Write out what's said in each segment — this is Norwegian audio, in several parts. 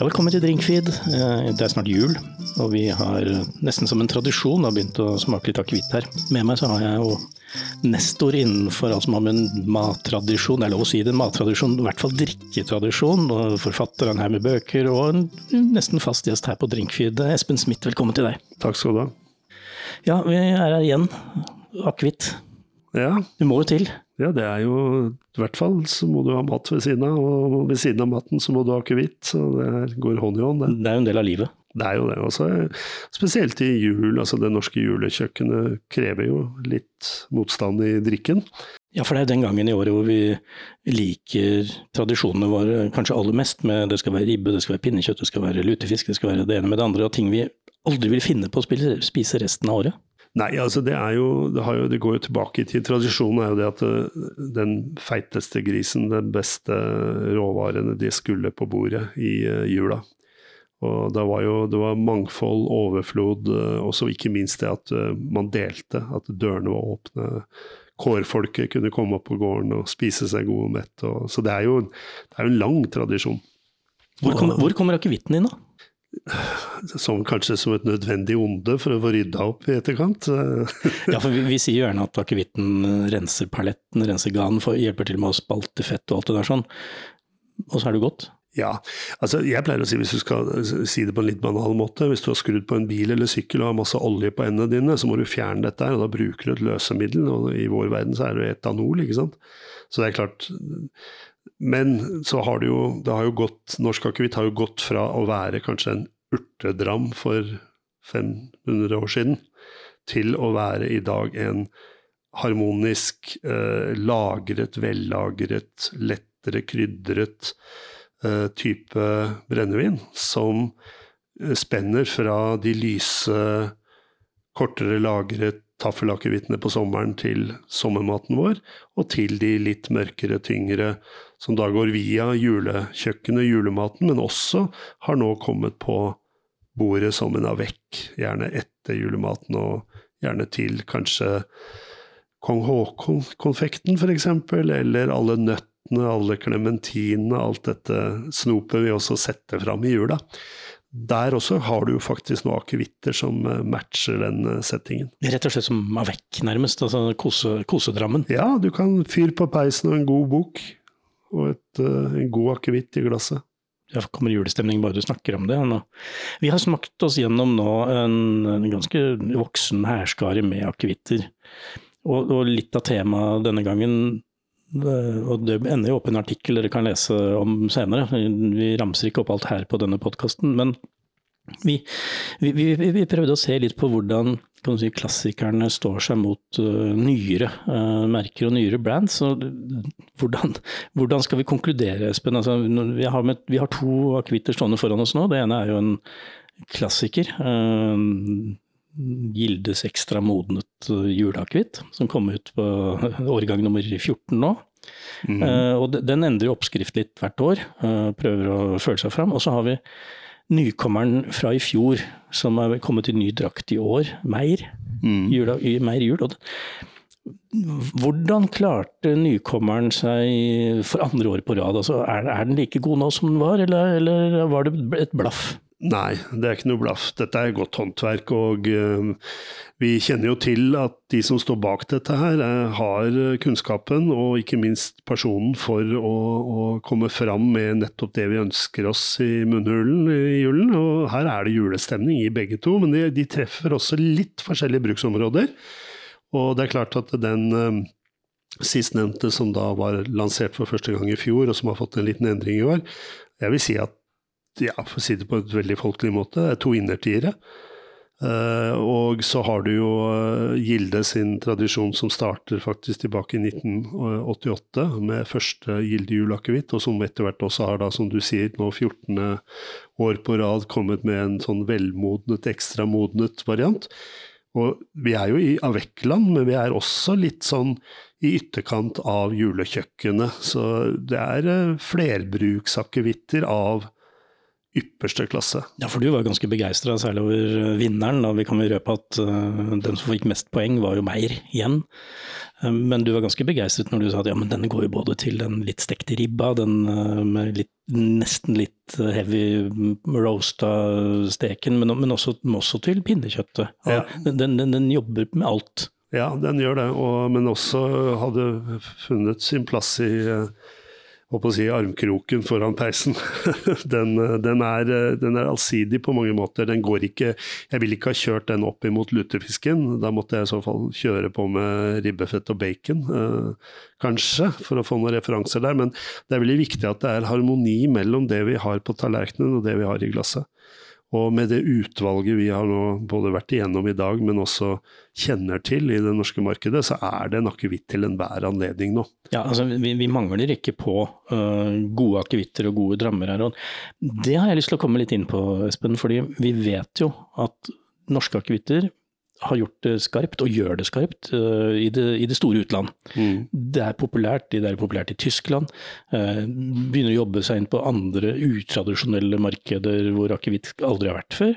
Ja, velkommen til Drinkfeed. Eh, Det er snart jul, og vi har nesten som en tradisjon har begynt å smake litt akevitt her. Med meg så har jeg jo nestor innenfor alt som har med en mattradisjon, det er lov å si det, en mattradisjon, i hvert fall drikketradisjon, og forfatteren her med bøker, og en nesten fast gjest her på Drinkfeed. Espen Smith, velkommen til deg. Takk skal du ha. Ja, vi er her igjen. Akevitt. Ja, Du må jo til. Ja, det er jo I hvert fall så må du ha mat ved siden av, og ved siden av maten så må du ha akevitt. Så det går hånd i hånd, det. Det er jo en del av livet. Det er jo det. Også, spesielt i jul. altså Det norske julekjøkkenet krever jo litt motstand i drikken. Ja, for det er den gangen i året hvor vi liker tradisjonene våre kanskje aller mest. med Det skal være ribbe, det skal være pinnekjøtt, det skal være lutefisk, det skal være det ene med det andre. Og ting vi aldri vil finne på å spise resten av året. Nei, altså det er jo det, jo det, går jo tilbake i tid. Tradisjonen er jo det at den feiteste grisen, den beste råvarene, de skulle på bordet i uh, jula. Og det var jo det var mangfold, overflod, uh, og så ikke minst det at man delte. At dørene var åpne. Kårfolket kunne komme opp på gården og spise seg god og mett. Så det er, jo, det er en lang tradisjon. Hvor, kom, hvor kommer akevitten inn, da? Som kanskje som et nødvendig onde for å få rydda opp i etterkant. ja, for vi, vi, sier gjerne at akevitten renser paletten, renser ganen, hjelper til med å spalte fett og alt det der sånn. Og så er det godt. Ja, altså jeg pleier å si hvis du skal si det på en litt banal måte, hvis du har skrudd på en bil eller sykkel og har masse olje på endene dine, så må du fjerne dette her, og da bruker du et løsemiddel, og i vår verden så er det etanol, ikke sant. Så det er klart Men så har det jo, det har jo gått, norsk akevitt har jo gått fra å være kanskje en urtedram for 500 år siden, til å være i dag en harmonisk, eh, lagret, vellagret, lettere krydret eh, type brennevin, som spenner fra de lyse, kortere lagret taffelakevittene på sommeren til sommermaten vår, og til de litt mørkere, tyngre, som da går via julekjøkkenet, julematen, men også har nå kommet på bordet som en avec, gjerne etter julematen, og gjerne til kanskje kong Haakon-konfekten, f.eks., eller alle nøttene, alle klementinene, alt dette snopet vi også setter fram i jula. Der også har du jo faktisk noen akevitter som matcher den settingen. Rett og slett som Mavec nærmest? Altså kose, kosedrammen? Ja, du kan fyre på peisen og en god bok, og et, en god akevitt i glasset. Det kommer julestemning bare du snakker om det. Nå. Vi har smakt oss gjennom nå en, en ganske voksen hærskare med akevitter. Og, og, litt av temaet denne gangen og det ender jo opp i en artikkel dere kan lese om senere. Vi ramser ikke opp alt her på denne podkasten, men vi, vi, vi, vi, prøvde å se litt på hvordan si, klassikerne står seg mot uh, nyere uh, merker og nyere brands. Og hvordan, hvordan, skal vi konkludere, Espen? Altså, har med, vi, har to akevitter stående foran oss nå. Det ene er jo en klassiker. Uh, Gildes ekstra modnet juleakevitt, som kom ut på årgang nummer 14 nå. Mm. Uh, og Den endrer oppskrift litt hvert år, uh, prøver å føle seg fram. Og så har vi nykommeren fra i fjor, som er kommet i ny drakt i år, Meir. Mm. Jula, Meir jul. Hvordan klarte nykommeren seg for andre år på rad? Altså, er, er, den like god nå som den var, eller, eller var det et blaff? Nei, det er ikke noe blaff. Dette er godt håndverk. Og uh, vi kjenner jo til at de som står bak dette her, uh, har kunnskapen og ikke minst personen for å, å, komme fram med nettopp det vi ønsker oss i munnhulen i julen. Og her er det julestemning i begge to, men de, de treffer også litt forskjellige bruksområder. Og det er klart at den uh, sistnevnte som da var lansert for første gang i fjor, og som har fått en liten endring i år, jeg vil si at ja, for å si det på et veldig folkelig måte, er to innertiere. Uh, og så har du jo uh, Gilde sin tradisjon som starter faktisk tilbake i 1988 med første Gilde juleakevitt, og som etter hvert også har da, som du sier, nå 14. år på rad kommet med en sånn velmodnet, ekstra modnet variant. Og vi er jo i Avekland, men vi er også litt sånn i ytterkant av julekjøkkenet. Så det er uh, flerbruksakevitter av ypperste klasse. Ja, for du var ganske begeistra, særlig over vinneren. Og vi kan jo røpe at uh, den som fikk mest poeng, var jo Meyer igjen. Uh, men du var ganske begeistret når du sa at ja, men denne går jo både til den litt stekte ribba, den uh, med litt nesten litt heavy roasta steken, men, men også, også, til pinnekjøttet. Ja. Den, den, den, jobber med alt. Ja, den gjør det, og, men også hadde funnet sin plass i å si, armkroken foran peisen. den, den, er, den, er, allsidig på mange måter. Den går ikke Jeg ville ikke ha kjørt den opp imot lutefisken. Da måtte jeg i så fall kjøre på med ribbefett og bacon, eh, kanskje, for å få noen referanser der. Men det er veldig viktig at det er harmoni mellom det vi har på tallerkenen og det vi har i glasset. Og med det utvalget vi har nå både vært igjennom i dag, men også kjenner til i det norske markedet, så er det en akevitt til enhver anledning nå. Ja, altså vi, vi mangler ikke på uh, gode akevitter og gode drammer her. Og det har jeg lyst til å komme litt inn på, Espen. fordi vi vet jo at norske akevitter har gjort det skarpt, og gjør det skarpt, uh, i, det, i, det, store utland. Mm. Det er populært, det er populært i Tyskland. Uh, begynner å jobbe seg inn på andre utradisjonelle markeder hvor akevitt aldri har vært før.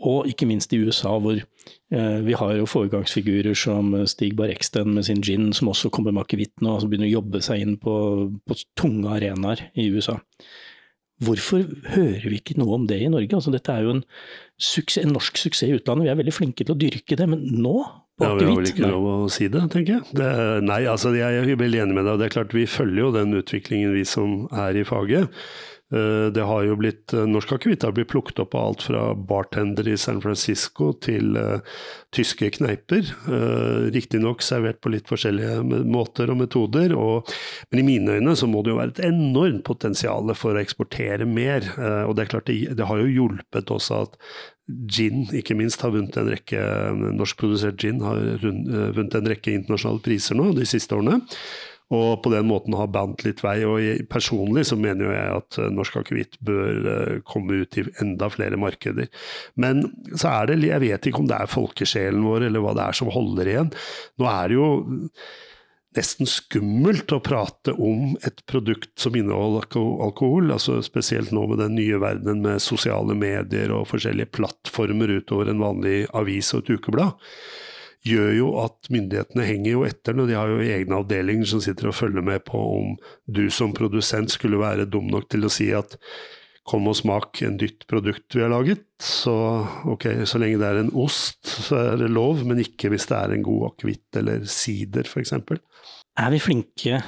Og ikke minst i USA, hvor uh, vi har jo foregangsfigurer som Stig Barreksten med sin gin, som også kommer med akevitt nå, og som begynner å jobbe seg inn på, på tunge arenaer i USA. Hvorfor hører vi ikke noe om det i Norge? Altså, dette er jo en, suksess, en, norsk suksess i utlandet, vi er veldig flinke til å dyrke det, men nå? Ja, Vi har vel ikke lov å si det, tenker jeg. Det, nei, altså jeg er veldig enig med deg. Det er klart Vi følger jo den utviklingen, vi som er i faget. Eh, det har jo blitt, eh, Norsk akevitt har blitt plukket opp av alt fra bartender i San Francisco til uh, tyske kneiper. Uh, Riktignok servert på litt forskjellige måter og metoder. Og, men i mine øyne så må det jo være et enormt potensial for å eksportere mer. Uh, og det er klart det, det har jo hjulpet også at gin, ikke minst, har vunnet en rekke norskprodusert gin har vunnet en rekke internasjonale priser nå de siste årene og på den måten har bandt litt vei. og Personlig så mener jo jeg at eh, norsk akevitt bør eh, komme ut i enda flere markeder. Men så er det, jeg vet ikke om det er folkesjelen vår eller hva det er som holder igjen. Nå er det jo nesten skummelt å prate om et produkt som inneholder alkohol, altså spesielt nå med den nye verdenen med sosiale medier og forskjellige plattformer utover en vanlig avis og et ukeblad gjør jo at myndighetene henger jo etter når de har jo egne avdelinger som sitter og følger med på om du som produsent skulle være dum nok til å si at kom og smak en dytt produkt vi har laget. Så ok, så lenge det er en ost, så er det lov, men ikke hvis det er en god akevitt eller sider f.eks. Er vi flinke,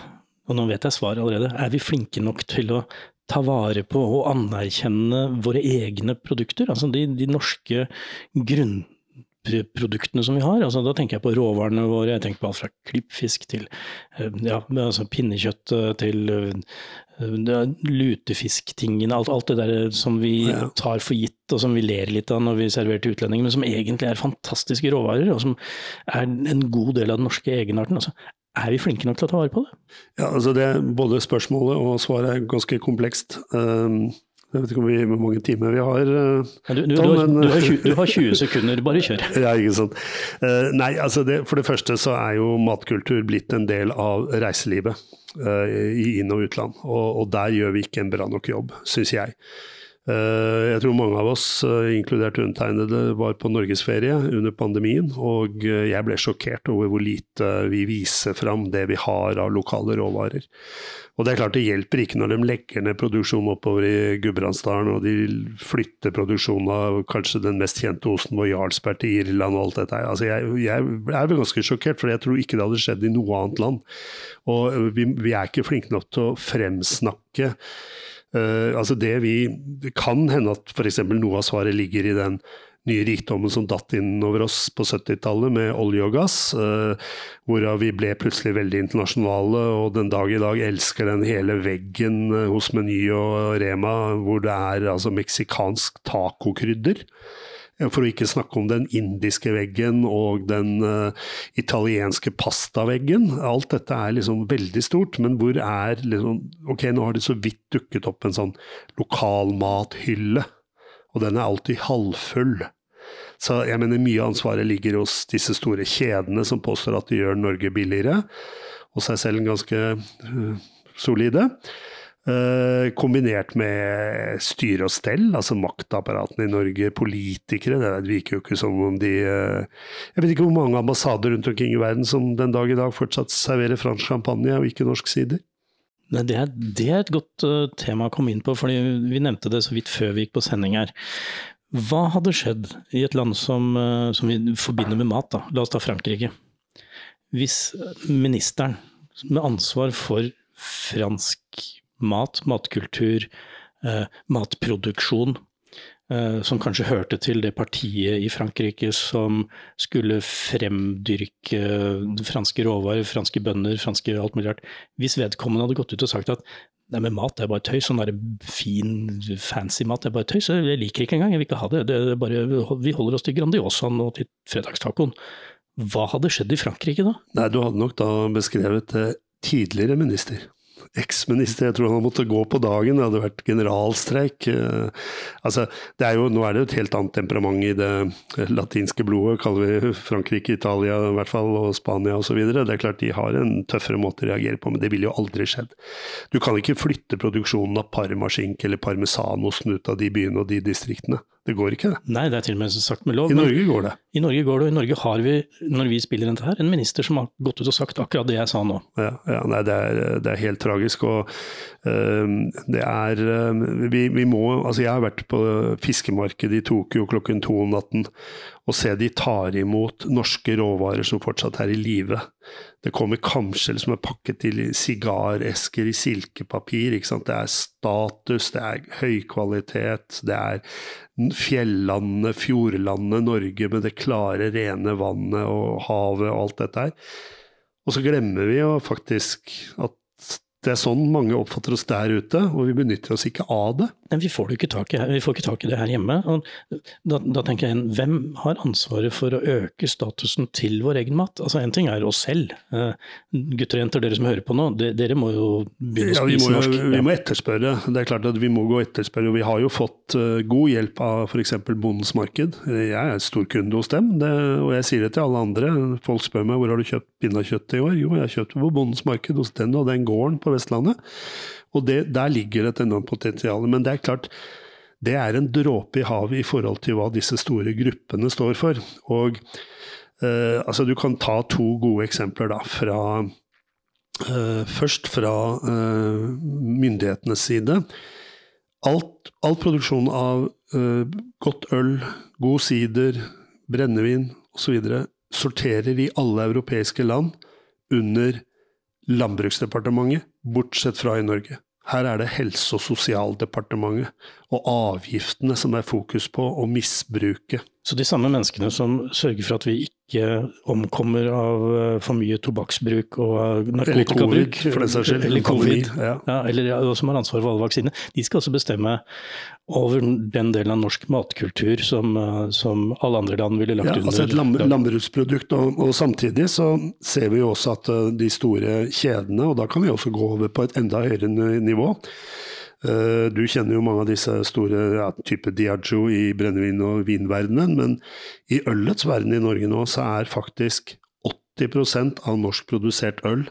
og nå vet jeg svaret allerede, er vi flinke nok til å ta vare på og anerkjenne våre egne produkter? Altså de, de norske grunn produktene som vi har. Altså, da tenker jeg på råvarene våre, jeg tenker på alt fra klippfisk til eh, ja, altså pinnekjøtt eh, til ja, lutefisktingene, alt, alt, det der som vi tar for gitt og som vi ler litt av når vi serverer til utlendinger, men som egentlig er fantastiske råvarer, og som er en god del av den norske egenarten. Altså, er vi flinke nok til å ta vare på det? Ja, altså det Både spørsmålet og svaret er ganske komplekst. Um, jeg vet ikke vi, hvor mange timer vi har. Uh, du, du, Tom, du, har, men, har 20, du, har, 20, sekunder, bare kjør. ja, ikke sant. Uh, nei, altså det, for det første så er jo matkultur blitt en del av reiselivet uh, i inn- og utland. Og, og, der gjør vi ikke en bra nok jobb, syns jeg. Eh, jeg tror mange av oss, eh, inkludert undertegnede, var på norgesferie under pandemien, og eh, jeg ble sjokkert over hvor lite vi viser fram det vi har av lokale råvarer. Og det er klart det hjelper ikke når de legger ned produksjonen oppover i Gudbrandsdalen, og de flytter produksjonen av kanskje den mest kjente osten vår, Jarlsberg, til Irland og alt dette her. Altså jeg, jeg, er vel ganske sjokkert, for jeg tror ikke det hadde skjedd i noe annet land. Og vi, vi er ikke flinke nok til å fremsnakke Uh, altså det vi kan hende at f.eks. noe av svaret ligger i den nye rikdommen som datt inn over oss på 70-tallet med olje og gass, uh, hvorav vi ble plutselig veldig internasjonale og den dag i dag elsker den hele veggen uh, hos Meny og Rema hvor det er altså meksikansk tacokrydder. For å ikke snakke om den indiske veggen og den uh, italienske pastaveggen. Alt dette er liksom veldig stort, men hvor er liksom Ok, nå har det så vidt dukket opp en sånn lokalmathylle, og den er alltid halvfull. Så jeg mener mye av ansvaret ligger hos disse store kjedene som påstår at de gjør Norge billigere, og seg selv ganske uh, solide. Eh, kombinert med styre og stell, altså maktapparatene i Norge, politikere. Det virker jo ikke som om de eh, Jeg vet ikke hvor mange ambassader rundt omkring i verden som den dag i dag fortsatt serverer fransk champagne og ikke norsk sider. Nei, det, er, det er et godt uh, tema å komme inn på, fordi vi nevnte det så vidt før vi gikk på sending her. Hva hadde skjedd i et land som, uh, som vi forbinder med mat, da? la oss ta Frankrike, hvis ministeren med ansvar for fransk mat, matkultur, uh, matproduksjon, som kanskje hørte til det partiet i Frankrike som skulle fremdyrke franske råvarer, franske bønder, franske alt mulig rart. Hvis vedkommende hadde gått ut og sagt at nei, men mat er bare tøys, sånn der fin, fancy mat er bare tøys, jeg liker ikke engang, jeg vil ikke ha det, det bare, vi holder oss til Grandiosaen og til fredagstacoen. Hva hadde skjedd i Frankrike da? Nei, Du hadde nok da beskrevet tidligere minister eksminister. Jeg tror han måtte gå på dagen, det hadde vært generalstreik. Eh, altså, det er jo, nå er det jo et helt annet temperament i det latinske blodet, kaller vi Frankrike, Italia i hvert fall, og Spania osv. Det er klart de har en tøffere måte å reagere på, men det ville jo aldri skjedd. Du kan ikke flytte produksjonen av parmaskinke eller parmesanosten ut av de byene og de distriktene. Det går ikke, det. Nei, det er til og med sagt med lov. I Norge går det. I Norge går det, og i Norge har vi, når vi spiller dette her, en minister som har gått ut og sagt akkurat det jeg sa nå. Ja, ja nei, det er, det er, helt tragisk. Og uh, det er uh, vi, vi, må Altså, jeg har vært på fiskemarkedet i Tokyo klokken to om natten og se de tar imot norske råvarer som fortsatt er i live. Det kommer kamskjell som er pakket i sigaresker i silkepapir. Det er status, det er høykvalitet, det er fjellandet, fjordlandet Norge med det klare, rene vannet og havet og alt dette her. Og så glemmer vi jo faktisk at det er sånn mange oppfatter oss der ute, og vi benytter oss ikke av det. Men vi får, ikke tak i, vi får ikke tak i det her hjemme. Da, da, tenker jeg, Hvem har ansvaret for å øke statusen til vår egen mat? Altså En ting er oss selv. Uh, gutter og jenter, dere som hører på nå, de, dere må jo begynne å spise ja, norsk. Vi må etterspørre. Det er klart at vi må gå etterspørre. og Vi har jo fått uh, god hjelp av f.eks. Bondens Marked. Jeg er stor kunde hos dem, det, og jeg sier det til alle andre. Folk spør meg hvor har du kjøpt pinnekjøtt i år? Jo, jeg har kjøpt på Bondens Marked hos den og den gården på Vestlandet. Og det, der ligger et enormt potensial. Men det er klart, det er en dråpe i havet i forhold til hva disse store gruppene står for. Og eh, altså, du kan ta to gode eksempler da, fra eh, Først fra eh, myndighetenes side. Alt, all produksjon av eh, godt øl, god sider, brennevin osv. sorterer i alle europeiske land under Landbruksdepartementet, bortsett fra i Norge. Her er det Helse- og sosialdepartementet og avgiftene som er fokus på å misbruke. Så de samme menneskene som sørger for at vi ikke omkommer av eh, for mye tobakksbruk og narkotikabruk, eller covid, for den saks skyld, eller, COVID, ja. Ja, eller ja, som har ansvar for alle vaksinene, de skal også bestemme over den delen av norsk matkultur som, eh, som alle andre land ville lagt ja, under. Altså et lam landbruksprodukt, og, og, samtidig så ser vi jo også at eh, de store kjedene, og da kan vi også gå over på et enda høyere nivå, Eh, du kjenner jo mange av disse store ja, type Diagio i brennevin- og vinverdenen, men i ølets verden i Norge nå så er faktisk 80% av norskprodusert øl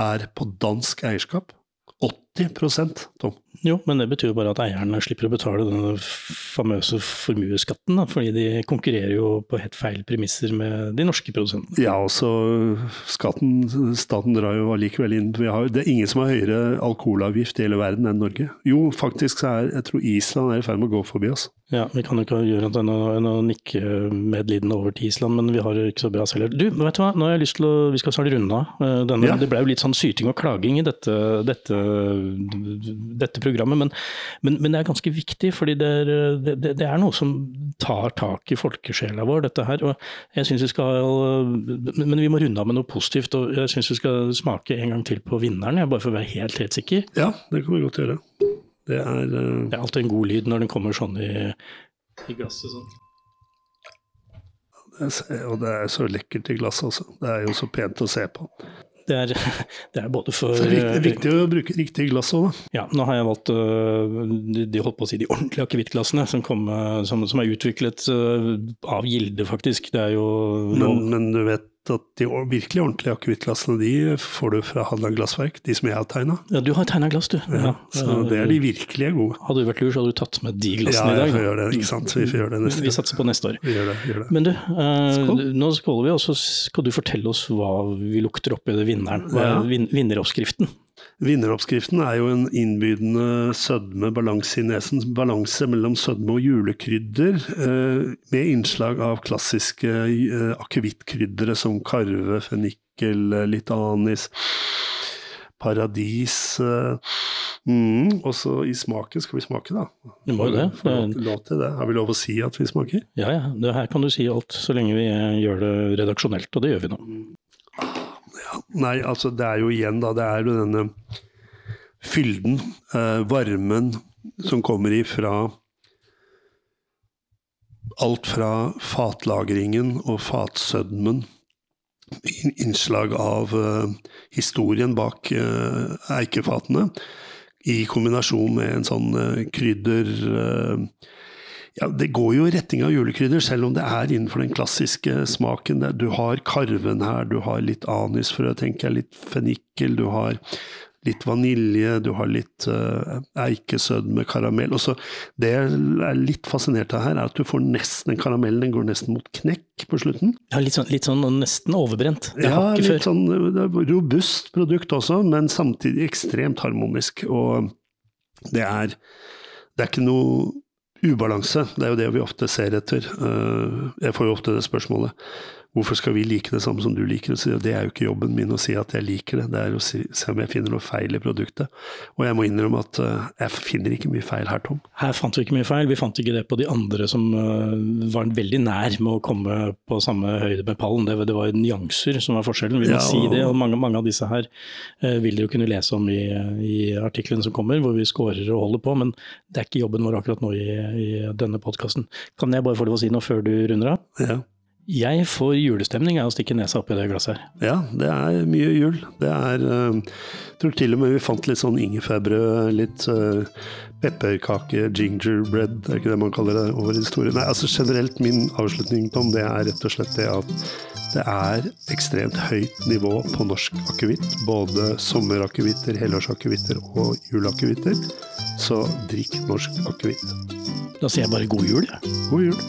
er på dansk eierskap. 80 Tom. Jo, men det betyr jo bare at eierne slipper å betale denne famøse formuesskatten, fordi de konkurrerer jo på helt feil premisser med de norske produsentene. Ja, også skatten, staten drar jo allikevel inn har, Det er ingen som har høyere alkoholavgift i hele verden enn Norge. Jo, faktisk så er jeg tror Island er i ferd med å gå forbi oss. Ja, vi kan jo ikke gjøre annet enn å, nikke medlidende over til Island, men vi har det ikke så bra selv. Du, vet du hva, nå har jeg lyst til å Vi skal snart runde av eh, denne. Ja. Det ble jo litt sånn syting og klaging i dette, dette, dette programmet, men, men, men, det er ganske viktig, fordi det er, det, det er, noe som tar tak i folkesjela vår, dette her. og jeg synes vi skal, Men vi må runde av med noe positivt, og jeg syns vi skal smake en gang til på vinneren, jeg, bare for å være helt, helt sikker. Ja, det kan vi godt gjøre. Det er uh... Det er alltid en god lyd når den kommer sånn i, i glasset. sånn. Det og det er så lekkert i glasset også. Det er jo så pent å se på. Det er, det er både for Så det er viktig å bruke riktig glass òg, da. Ja, nå har jeg valgt de, de, holdt på å si de ordentlige akevittglassene, som, som, som, er utviklet av Gilde, faktisk. Det er jo men, men du vet at de virkelig ordentlige akevittglassene de får du fra Hadeland Glassverk, de som jeg har tegna. Ja, du har tegna glass, du. Ja, så det er de virkelige gode. Hadde du vært lur, så hadde du tatt med de glassene i dag. Ja, vi gjør det, ikke sant. Vi får gjøre det neste år. Vi satser på neste år. Vi gjør det, gjør det. Men du, eh, Skål. nå skåler vi, og så skal du fortelle oss hva vi lukter opp i det vinneren. Hva er ja. vinneroppskriften? Vinneroppskriften er jo en innbydende sødme, balanse i nesen. Balanse mellom sødme og julekrydder, eh, med innslag av klassiske eh, akevittkryddere som karve, fennikel, eh, litt anis, paradis. Mm, og så i smaken, skal vi smake, da? Vi må jo det. Lov, lov til det. Har vi lov å si at vi smaker? Ja, ja. Det her kan du si alt, så lenge vi gjør det redaksjonelt, og det gjør vi nå. Nei, altså det er jo igjen da, det er jo denne fylden, eh, varmen, som kommer ifra alt fra fatlagringen og fatsødmen. Innslag av eh, historien bak eh, eikefatene, i kombinasjon med en sånn eh, krydder eh, ja, Det går jo i retning av julekrydder, selv om det er innenfor den klassiske smaken. Der. Du har karven her, du har litt anisfrø, tenker jeg, litt fennikel, du har litt vanilje, du har litt uh, eikesødme, karamell. Og så Det jeg er litt fascinert av her, er at du får nesten den karamellen, den går nesten mot knekk på slutten. Ja, litt sånn, litt sånn nesten overbrent. Det Ja, litt før. sånn det er robust produkt også, men samtidig ekstremt harmonisk. Og det er, det er ikke noe ubalanse, det er jo det vi ofte ser etter. Eh, Jeg får jo ofte det spørsmålet. Hvorfor skal vi like det samme som du liker det? Er jo ikke jobben min å si at jeg liker det, det er å si, se om jeg finner noe feil i produktet. Og jeg må innrømme at eh, jeg finner ikke mye feil her, Tom. Her fant vi ikke mye feil. Vi fant ikke det på de andre som øh, var veldig nær med å komme på samme høyde med pallen. Det, det var nyanser som var forskjellen, vi jeg Ja, si det. og- mange, mange av disse her vil dere jo kunne lese om i, i artiklene som kommer, hvor vi scorer og holder på. Men det er ikke jobben vår akkurat nå i, i denne podkasten. Kan jeg bare få lov å si noe før du runder av? Ja. Jeg får julestemning av å stikke nesa oppi det glasset her. Ja, det er mye jul. Det er eh, Jeg tror til og med vi fant litt sånn ingefærbrød, litt uh, pepperkake, gingerbread, er ikke det man kaller det over historien? Nei, altså generelt min avslutning, Tom, det er rett og slett det at det er ekstremt høyt nivå på norsk akevitt. Både sommerakevitter, helårsakevitter og juleakevitter. Så drikk norsk akevitt. Da sier jeg bare god jul. God jul!